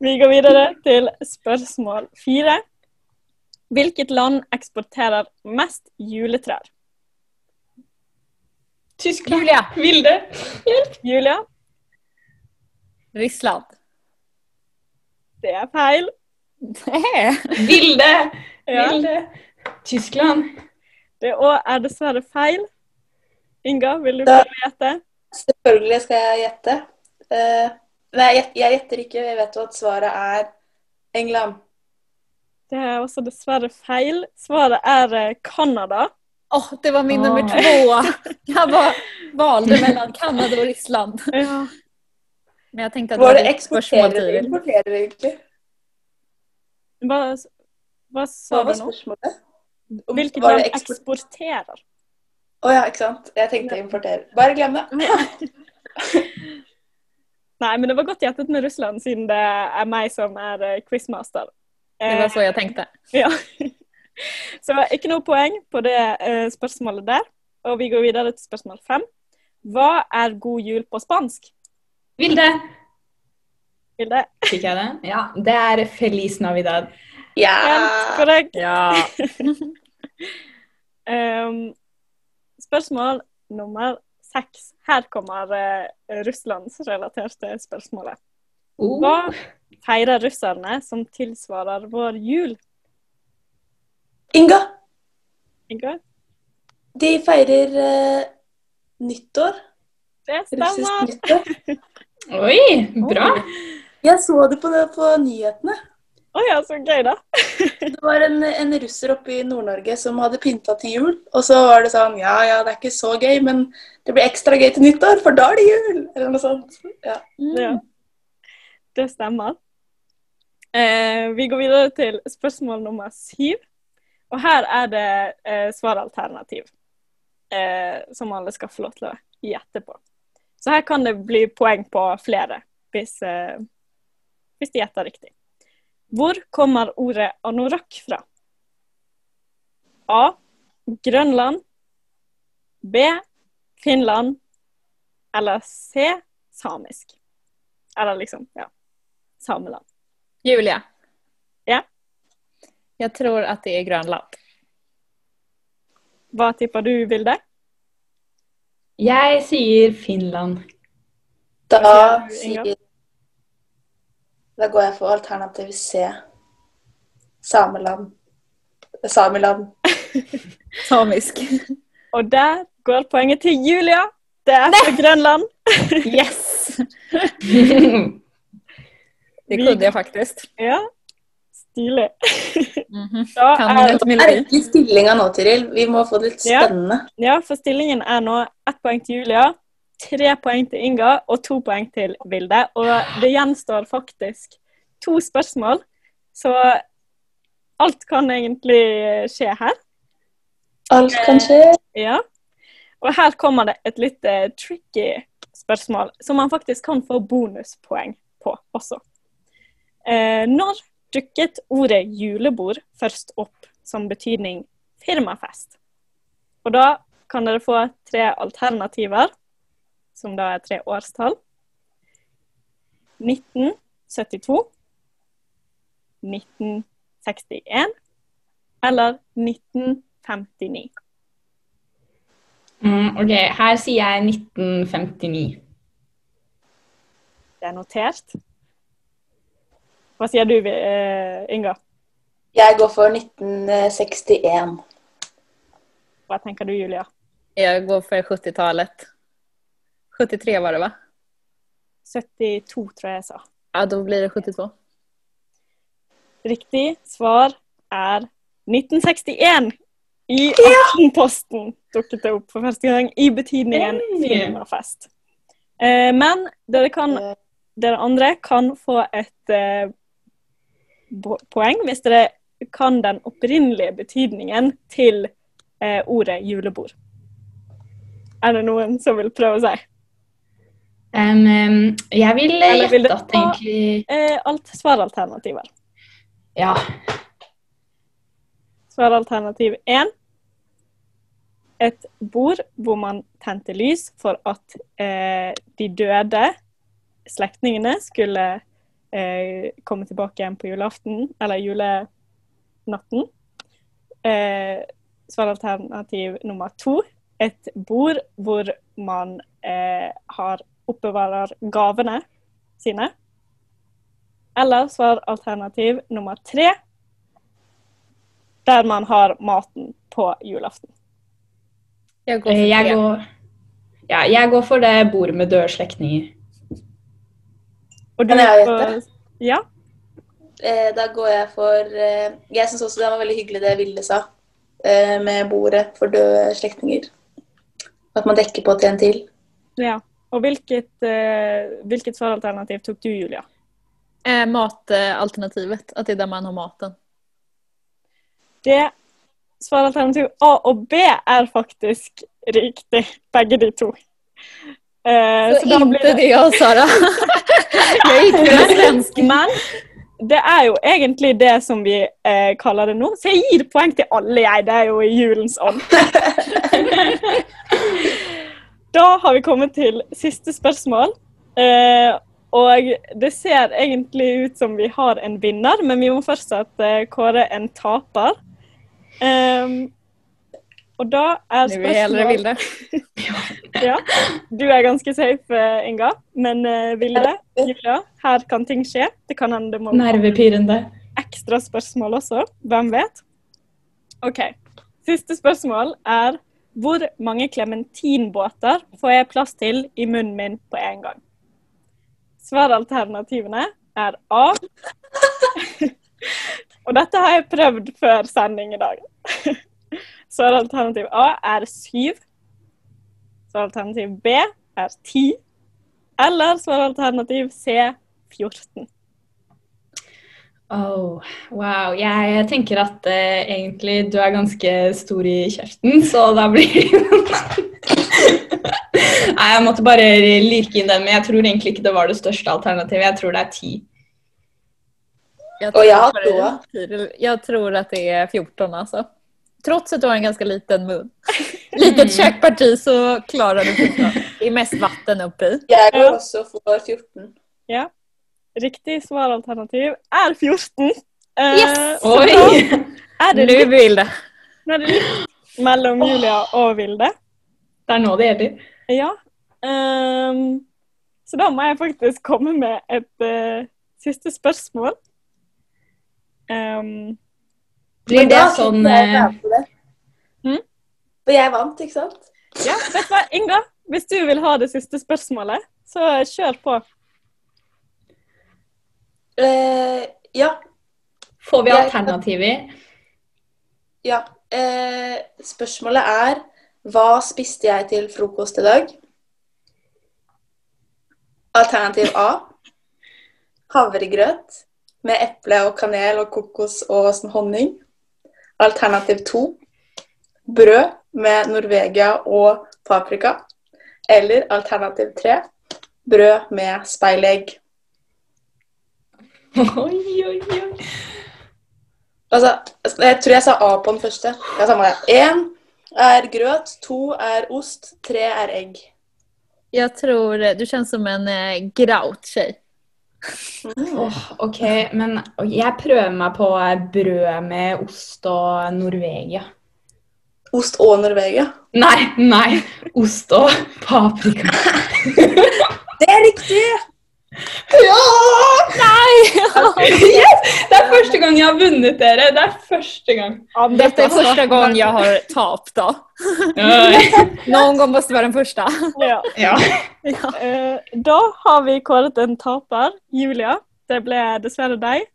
Vi går videre til spørsmål fire. Hvilket land eksporterer mest juletrær? Tyskland. Julia. Vilde. Julia? Ryssland. Det er feil. Det. Vilde. Ja. Vilde. Tyskland. Det òg er dessverre feil. Inga, vil du få gjette? Selvfølgelig skal jeg gjette. Uh, nei, jeg, jeg gjetter ikke. Jeg vet jo at svaret er England. Det er også dessverre feil. Svaret er eh, Canada. Åh, det var min oh. nummer to! Jeg var, valde mellan Kanada og Ryssland. Ja. Men jag tänkte att Var det var eksporterer eller importerer, egentlig? Hva, hva Hva sa var du nå? spørsmålet? Om- Hvilket land eksport- eksporterer? Å ja, ikke sant. Jeg tenkte importere. Bare glem det. Nei, men det var godt gjettet med Russland, siden det er meg som er eh, quizmaster. Det var så jeg tenkte. Ja. Så ikke noe poeng på det eh, spørsmålet der. Og vi går videre til spørsmål fem. Hva er god jul på spansk? Vilde. Vilde? Fikk jeg det? Ja. Det er Feliz Navidad. Ja! Korrekt. Ja. um, spørsmål nummer seks. Her kommer uh, russlandsrelaterte spørsmålet. Uh. Hva feirer russerne som tilsvarer vår jul? Inga, Inga? de feirer uh, nyttår. Det stemmer. Oi, bra. Jeg så det på, det på nyhetene. Å ja, så gøy, da. Det var en, en russer oppe i Nord-Norge som hadde pynta til jul. Og så var det sånn Ja, ja, det er ikke så gøy, men det blir ekstra gøy til nyttår, for da er det jul! Eller noe sånt. Ja. Ja. Det stemmer. Eh, vi går videre til spørsmål nummer syv. Og her er det eh, svaralternativ eh, som alle skal få lov til å gjette på. Så her kan det bli poeng på flere hvis, eh, hvis de gjetter riktig. Hvor kommer ordet anorakk fra? A. Grønland. B. Finland. Eller C. Samisk. Eller liksom, ja. Sameland. Julia. Ja. Jeg tror at det er Grønland. Hva tipper du, Vilde? Jeg sier Finland. Da sier Da går jeg for alternativ C. Sameland. Sameland. Samisk. Og der går poenget til Julia. Det er fra Grønland. Yes! Det kunne jeg faktisk. Ja, stilig. Mhm. Da er, er egentlig stillinga nå, Tiril. Vi må få det litt spennende. ja, for stillingen er nå ett poeng til Julia, tre poeng til Inga og to poeng til Vilde. Og det gjenstår faktisk to spørsmål, så alt kan egentlig skje her. Alt kan skje. Ja. Og her kommer det et litt eh, tricky spørsmål, som man faktisk kan få bonuspoeng på også. Eh, når dukket ordet julebord først opp som betydning firmafest? Og da kan dere få tre alternativer, som da er tre årstall. 1972, 1961 eller 1959. Mm, ok, her sier jeg 1959. Det er notert. Hva sier du, eh, Inga? Jeg går for 1961. Hva tenker du, Julia? Jeg går for 70-talet. 73 var det va? 72, tror jeg jeg sa. Ja, da blir det 72. Riktig svar er 1961. I Aftenposten dukket det opp for første gang i betydningen film og fest. men dere, kan, dere andre kan få et eh, poeng hvis dere kan den opprinnelige betydningen til eh, ordet julebord. Er det noen som vil prøve seg? si? em, jeg vil vil gjette at egentlig Eh, alt svaralternativer. Ja. Svaralternativ 1. Et bord hvor man tente lys for at eh, de døde slektningene skulle eh, komme tilbake igjen på julaften, eller julenatten. Eh, svaralternativ nummer to. Et bord hvor man eh, har oppbevarer gavene sine. Eller svaralternativ nummer tre der man har maten på julaften. Jeg går for, Jeg går, ja, jeg går for det bordet med døde slektninger. Og Kan jeg gjette? Ja. Eh, da går jeg for eh, Jeg syns også det var veldig hyggelig det Ville sa, eh, med bordet for døde slektninger. At man dekker på til en til. ja. Og hvilket, eh, hvilket svaralternativ tok du, Julia? Eh, matalternativet, At det er der man har maten. Det svaralternativ A og B er faktisk riktig, begge de to. Eh, Så, blir inte det Sara. gick för den. Men det er jo egentlig det som vi eh, kaller det nå. Så jeg gir poeng til alle, jeg. Det er jo i julens ånd. da har vi kommet til siste spørsmål. Eh, og det ser egentlig ut som vi har en vinner, men vi må fortsatt eh, kåre en taper. Ehm, og da er Nu är hellre spørsmålet Vilde. ja. Du er ganske safe, eh, Inga. Men eh, Vilde, Julia, her kan ting skje. Det kan hende det må Nervepirrende. ekstra spørsmål også. Hvem vet? OK. Siste spørsmål er hvor mange klementinbåter får jeg plass til i munnen min på en gang? Svaralternativene er A. Og dette har jeg prøvd før sending i dag. Svaralternativ A er syv. Svaralternativ B er ti. Eller svaralternativ C 14. Oh, wow. Jeg, jeg tenker at eh, egentlig du er ganske stor i kjeften, så da blir Nei, jeg måtte bare lirke inn den, men jeg tror egentlig ikke det var det største alternativet. Jeg tror det er ti. Og jeg jag har tror Jeg tror at det er 14 alltså. Trots att du har en ganska liten mun. Litet kökparti så klarar du 14. Det är mest vatten uppe i. Jag går får også 14. Ja. Riktig svaralternativ er 14. Eh, Yes! så Oj! Er det Nu vill det. nå er det litt mellom Julia og Vilde. Det er nå det gjelder. Ja. Um, så da må jeg faktisk komme med et uh, siste spørsmål. Ehm, Blir det sånn. Hm? For jeg vant, ikke sant? ja, vet du hva, Inga? Hvis du vil ha det siste spørsmålet, så kjør på. Uh, ja. Får vi alternativer? ja. Uh, spørsmålet er hva spiste jeg til frokost i dag? Alternativ A. Havregrøt med eple og kanel og kokos og sånn honning. Alternativ to. brød med Norvegia og paprika. Eller alternativ tre brød med speilegg. Oi, oi, oi. Altså, jeg tror jeg sa A på den første. Ja, samme det. Én er grøt, to er ost, tre er egg. Jeg tror du kjennes som en eh, graut-tjej. Ok, men jeg prøver meg på brød med ost og Norvegia. Ost og Norvegia. Nei, nei. Ost og paprika. Det er riktig! Ja! Nei! Yes! Det er første gang jeg har vunnet dere. Det er første gang. Dette er første gang jeg har tapt, da. Noen Någon gång være vara den første. Ja. Ja. Eh, da har vi kåret en taper, Julia. Det ble dessverre deg.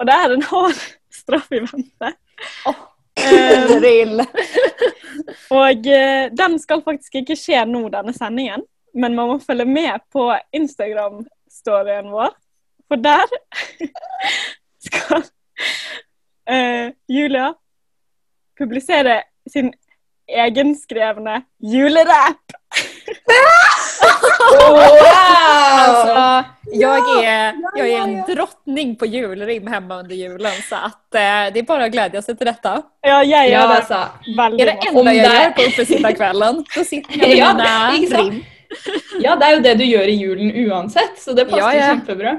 Og det er en hard straff i vente. Oh. Rill. og eh, den skal faktisk ikke skje nå, denne sendingen. Men man må følge med på Instagram-storyen vår. For der skal uh, Julia publisere sin egenskrevne julerapp. Alltså, jag, är, jag är en drottning på julrim hemma under julen så att eh, det är bara att glädja sig till detta. Ja, jeg Ja, gjør altså. veldig Det är det enda jag gör på uppesittarkvällen. Då sitter jag med Ja, mina rim. Ja, det er jo det du gjør i julen uansett, så det passer Ja, ja. kjempebra.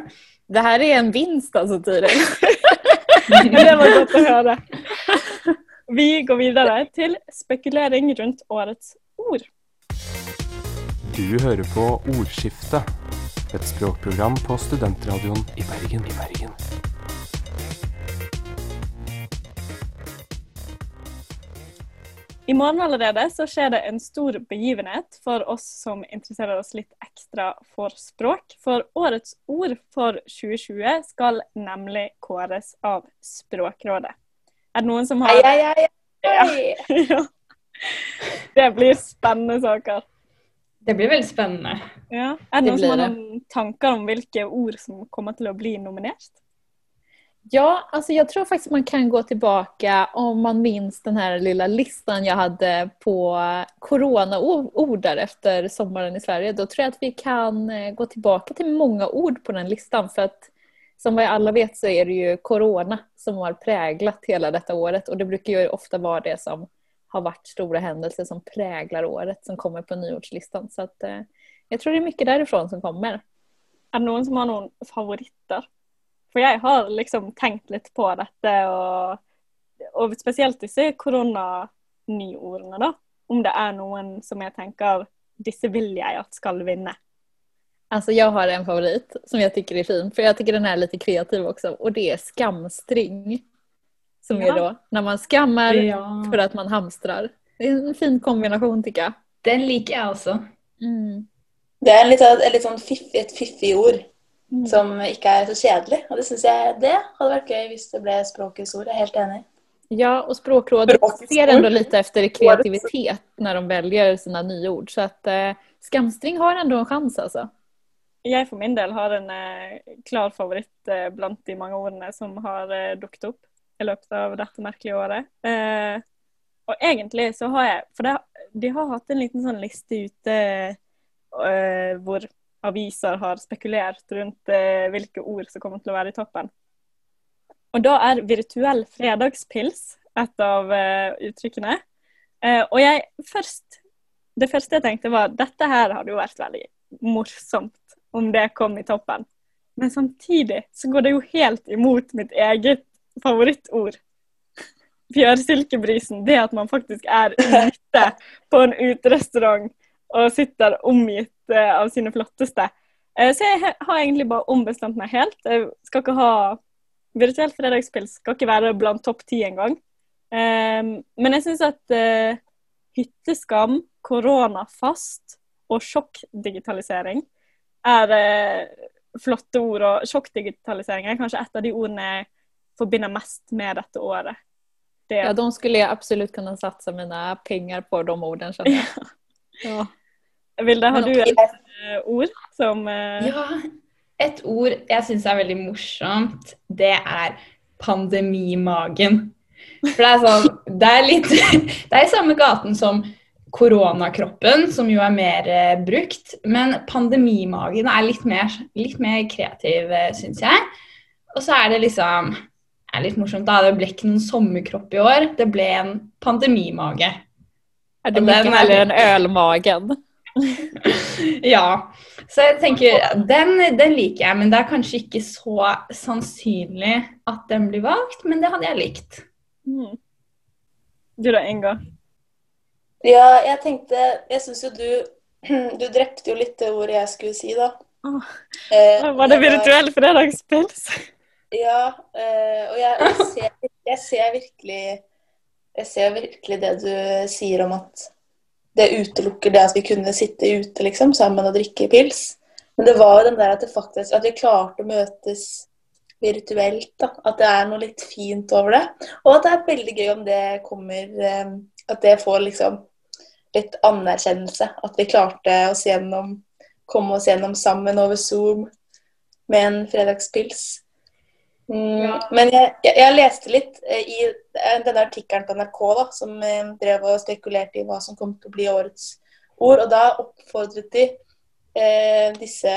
Det her er en vinst altså, Tiril. Det var godt å høre. Vi går videre til spekulering rundt årets ord. Du hører på Ordskifte, et språkprogram på Studentradioen i Bergen. I Bergen. I morgen allerede så skjer det en stor begivenhet for oss som interesserer oss litt ekstra for språk. For årets ord for 2020 skal nemlig kåres av Språkrådet. Er det noen som har Ai, ai, ai, ai. Ja. Det blir spennende saker. Det blir veldig spennende. Ja. Er det Det noen som har noen tanker om hvilke ord som kommer til å bli nominert? Ja, alltså jag tror faktiskt man kan gå tillbaka om man minns den här lilla listan jag hade på coronaordar efter sommaren i Sverige. Då tror jag att vi kan eh, gå tillbaka till många ord på den listan för att som vi alla vet så är det ju corona som har präglat hela detta året och det brukar ju ofta vara det som har varit stora händelser som präglar året som kommer på nyårslistan. Så att eh, jag tror det är mycket därifrån som kommer. Er det noen som har noen favoritter? For jeg har liksom tenkt litt på dette, og, og spesielt disse koronanyordene, da. Om det er noen som jeg tenker disse vil jeg at skal vinne. Alltså jag har en favorit som jag tycker är fin, för jag tycker den är lite kreativ också och det är skamstring. Som Ja. är då när man skammar Ja. för att man hamstrar. Det är en fin kombination tycker jag. Den liker jeg også. Mm. Det er litt, et litt sånn fiffig, et fiffig ord Mm. som ikke er så kjedelig. Og det syns jeg det hadde vært gøy hvis det ble språkets ord. Jeg er helt enig. Ja, og språkrådet ser ändå litt efter kreativitet når de velger sine nye ord. Så at, eh, skamstring har ändå en chans altså. Jeg for min del har en eh, klar favoritt eh, blant de mange ordene som har eh, dukket opp i løpet av dette merkelige året. Eh, og egentlig så har jeg For det, de har hatt en liten sånn liste ute eh, hvor aviser har spekulert rundt eh, hvilke ord som kommer til å være i toppen. Og da er virtuell fredagspils et av eh, uttrykkene. Eh, og jeg først Det første jeg tenkte var dette her hadde jo vært veldig morsomt om det kom i toppen. Men samtidig så går det jo helt imot mitt eget favorittord. Fjørsilkebrisen. Det at man faktisk er ute på en uterestaurant og sitter omgitt eh, av sine flotteste. Eh, så jeg har egentlig bare ombestemt meg helt. Jeg skal ikke ha Virtuelt fredagspill. skal ikke være blant topp ti engang. Um, men jeg syns at eh, hytteskam, koronafast og sjokkdigitalisering er flotte ord. Og sjokkdigitalisering er kanskje et av de ordene jeg forbinder mest med dette året. Det, Ja, de skulle jeg absolutt kunne satsa mine penger på de ordene, skjønner jeg. Ja. ja. Vilde, har du et eh, ord som eh, Ja, et ord jeg syns er veldig morsomt, det er pandemimagen. For det er sånn Det er litt Det er i samme gaten som koronakroppen, som jo er mer eh, brukt. Men pandemimagen er litt mer, litt mer kreativ, syns jeg. Og så er det liksom det er litt morsomt da, Det ble ikke noen sommerkropp i år, det ble en pandemimage. Er det er heller en ølmagen? Ja. Så jeg tenker, den, den liker jeg, men det er kanskje ikke så sannsynlig at den blir valgt. Men det hadde jeg likt. Mm. Du da, Inga? Ja, jeg tenkte Jeg syns jo du Du drepte jo litt det ordet jeg skulle si, da. Oh. Eh, Var det virtuell fredagspils? Ja, eh, og jeg, jeg, ser, jeg ser virkelig Jeg ser virkelig det du sier om at det utelukker det at vi kunne sitte ute liksom, sammen og drikke pils. Men det var jo den der at faktisk At vi klarte å møtes virtuelt. da, At det er noe litt fint over det. Og at det er veldig gøy om det kommer eh, At det får liksom litt anerkjennelse. At vi klarte oss gjennom komme oss gjennom sammen over Zoom med en fredagspils. Mm, Men jeg, jeg, jeg leste litt eh, i eh, denne artikkelen på NRK da, som eh, drev og spekulerte i hva som kom til å bli årets ord. Og da oppfordret de eh, disse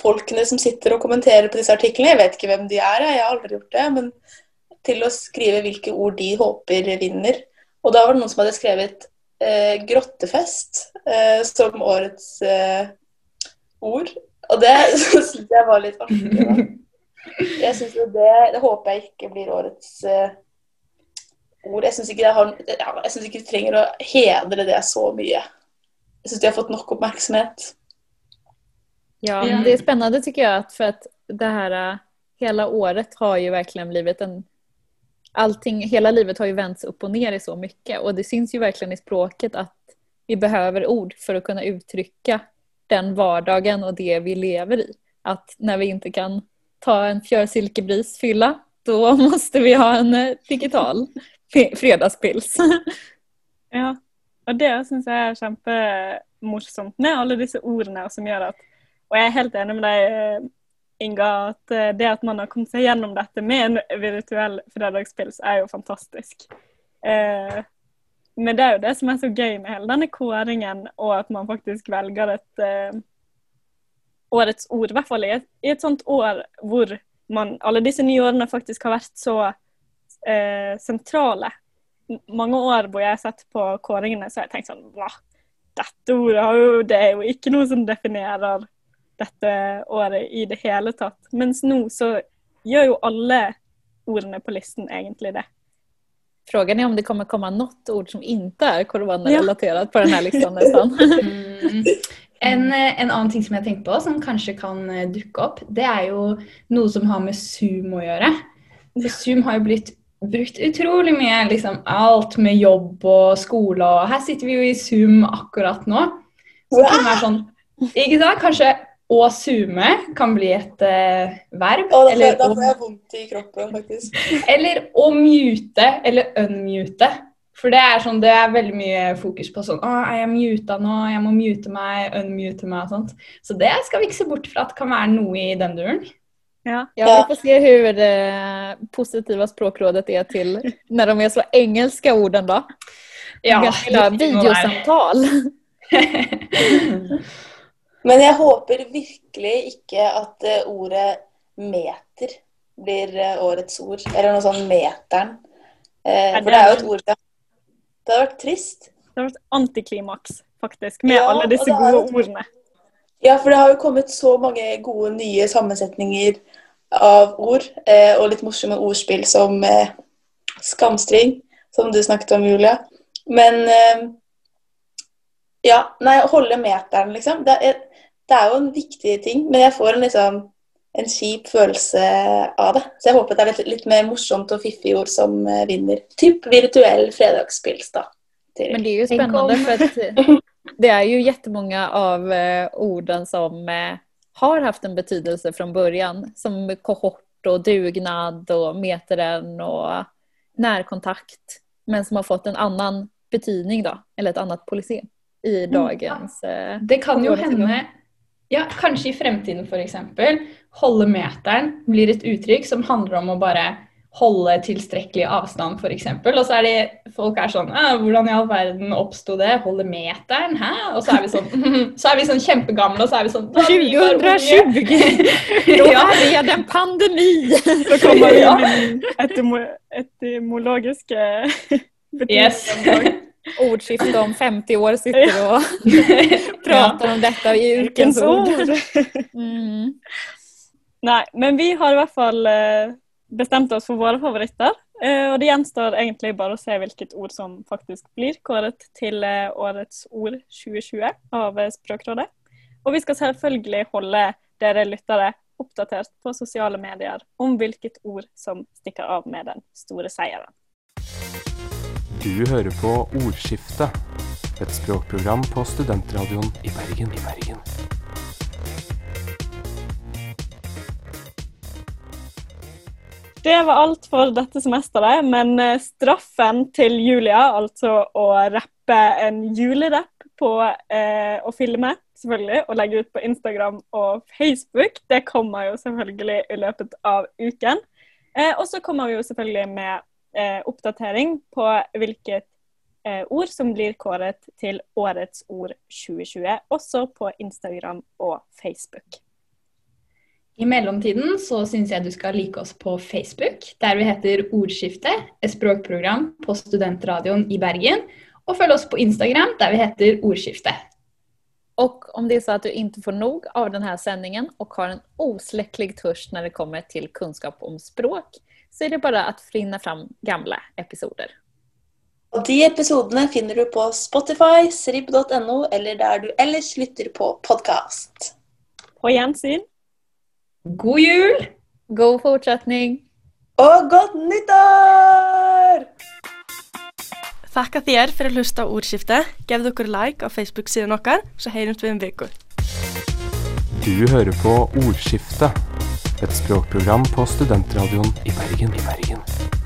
folkene som sitter og kommenterer på disse artiklene, jeg vet ikke hvem de er, jeg, har aldri gjort det, men til å skrive hvilke ord de håper vinner. Og da var det noen som hadde skrevet eh, 'grottefest' eh, som årets ord. Og det syns jeg var litt artig. da. Jeg synes jo det, det håper jeg ikke blir årets uh, ord. Jeg syns ikke, ikke vi trenger å hedre det så mye. Jeg syns de har fått nok oppmerksomhet. Ja, Ja. det er spennende tycker jeg, at for at det här hele hela året har ju verkligen blivit en allting, hela livet har ju vänts upp och ner i så mycket och det syns ju verkligen i språket att vi behöver ord för att kunna uttrycka den vardagen och det vi lever i. Att när vi inte kan ta en fjörsilkebrisfylla då måste vi ha en eh, digital fredagspils. Ja. Og det syns jeg er kjempemorsomt med alle disse ordene som gjør at Og jeg er helt enig med deg, eh, Inga, at eh, det at man har kommet seg gjennom dette med en virtuell fredagspils, er jo fantastisk. Men det er jo det som er så gøy med hele denne kåringen, og at man faktisk velger et årets ord. I hvert fall i et, i et sånt år hvor man, alle disse nye årene faktisk har vært så eh, sentrale mange år hvor jeg har sett på kåringene, så har jeg tenkt sånn Hva? Dette ordet har jo, det er jo ikke noe som definerer dette året i det hele tatt. Mens nå så gjør jo alle ordene på listen egentlig det. Frågan är om det kommer komma något ord som inte är ja. på den här listan nästan. Mm. En, eh, en annen ting som jeg tenkte på, som kanskje kan eh, dukke opp, det er jo noe som har med Zoom å gjøre. For Zoom har jo blitt brukt utrolig mye. liksom Alt med jobb og skole. Og her sitter vi jo i Zoom akkurat nå. Så det kan være sånn Ikke sant? Kanskje å zoome kan bli et uh, verb. Å, da Eller da får jeg vondt i kroppen, faktisk. eller å mute eller unmute. For det er, sånn, det er veldig mye fokus på sånn Å, er jeg muta nå? Jeg må mute meg, unmute meg og sånt. Så det skal vi ikke se bort fra at kan være noe i den duren. Ja. Ja, vi får se hur det positiva språkrådet er til når de er så engelska orden då. Ja, Ganska det videosamtal. Men jeg håper virkelig ikke at eh, ordet meter blir eh, årets ord. Eller noe sånn meteren. Eh, for det er jo et ord det Det hadde vært trist. Det har vært antiklimaks, faktisk, med Ja, alle disse gode vært... ordene. Ja, for det har jo kommet så mange gode nye sammensetninger av ord. Eh, og litt morsomme ordspill som eh, skamstring, som du snakket om, Julia. Men eh, ja, nei, holde meteren, liksom. Det er, det er jo en viktig ting, men jeg får en liksom en kjip følelse av det. Så jeg håper det er litt, litt mer morsomt og fiffig ord som eh, vinner. Typ virtuell fredagspils, da. Til. Men det er jo spennende, for det er jo jättemånga av eh, orden som eh, har haft en betydelse fra början. Som kohort og dugnad og meteren og närkontakt. Men som har fått en annen betydning då, eller et annet policy i dagens... Ja. Det kan jo hende ja, Kanskje i fremtiden f.eks. holde meteren blir et uttrykk som handler om å bare holde tilstrekkelig avstand, f.eks. Og så er det folk er sånn Hvordan i all verden oppsto det? Holde meteren? Hæ? Og så er vi sånn, så er vi sånn kjempegamle, og så er vi sånn 2020! Nå er det en pandemi! Så kommer vi inn etymo etymologiske Yes. Ordskifte om 50 år sitter og prater om dette i ukens ord. Mm. Nei, men vi har i hvert fall eh, bestemt oss for våre favoritter. Eh, og det gjenstår egentlig bare å se hvilket ord som faktisk blir kåret til eh, årets ord 2020 av Språkrådet. Og vi skal selvfølgelig holde dere lyttere oppdatert på sosiale medier om hvilket ord som stikker av med den store seieren. Du hører på Ordskiftet, et språkprogram på studentradioen i Bergen. I Bergen. Det var alt for dette semesteret, men eh, straffen til Julia, altså å rappe en julerapp på eh, å filme, selvfølgelig, og legge ut på Instagram og Facebook, det kommer jo selvfølgelig i løpet av uken. Eh, og så kommer vi jo selvfølgelig med eh, oppdatering på hvilket eh, ord som blir kåret til årets ord 2020, også på Instagram og Facebook. I mellomtiden så syns jeg du skal like oss på Facebook, der vi heter Ordskifte, et språkprogram på studentradioen i Bergen. Og følg oss på Instagram, der vi heter Ordskifte. Og om det er så at du ikke får nok av denne sendingen og har en oslekkelig tørst når det kommer til kunnskap om språk, så er det bare å finne fram gamle episoder. Og De episodene finner du på Spotify, srib.no eller der du ellers lytter på podkast. På gjensyn. God jul! God fortsetning! Og godt nyttår! Þakka þér fyrir að hlusta á úrskifte. Gefðu okkur like á Facebook-síðan okkar, så heyrjumst við um viku. Du hører på Ordskifte, et språkprogram på studentradioen i Bergen. I Bergen.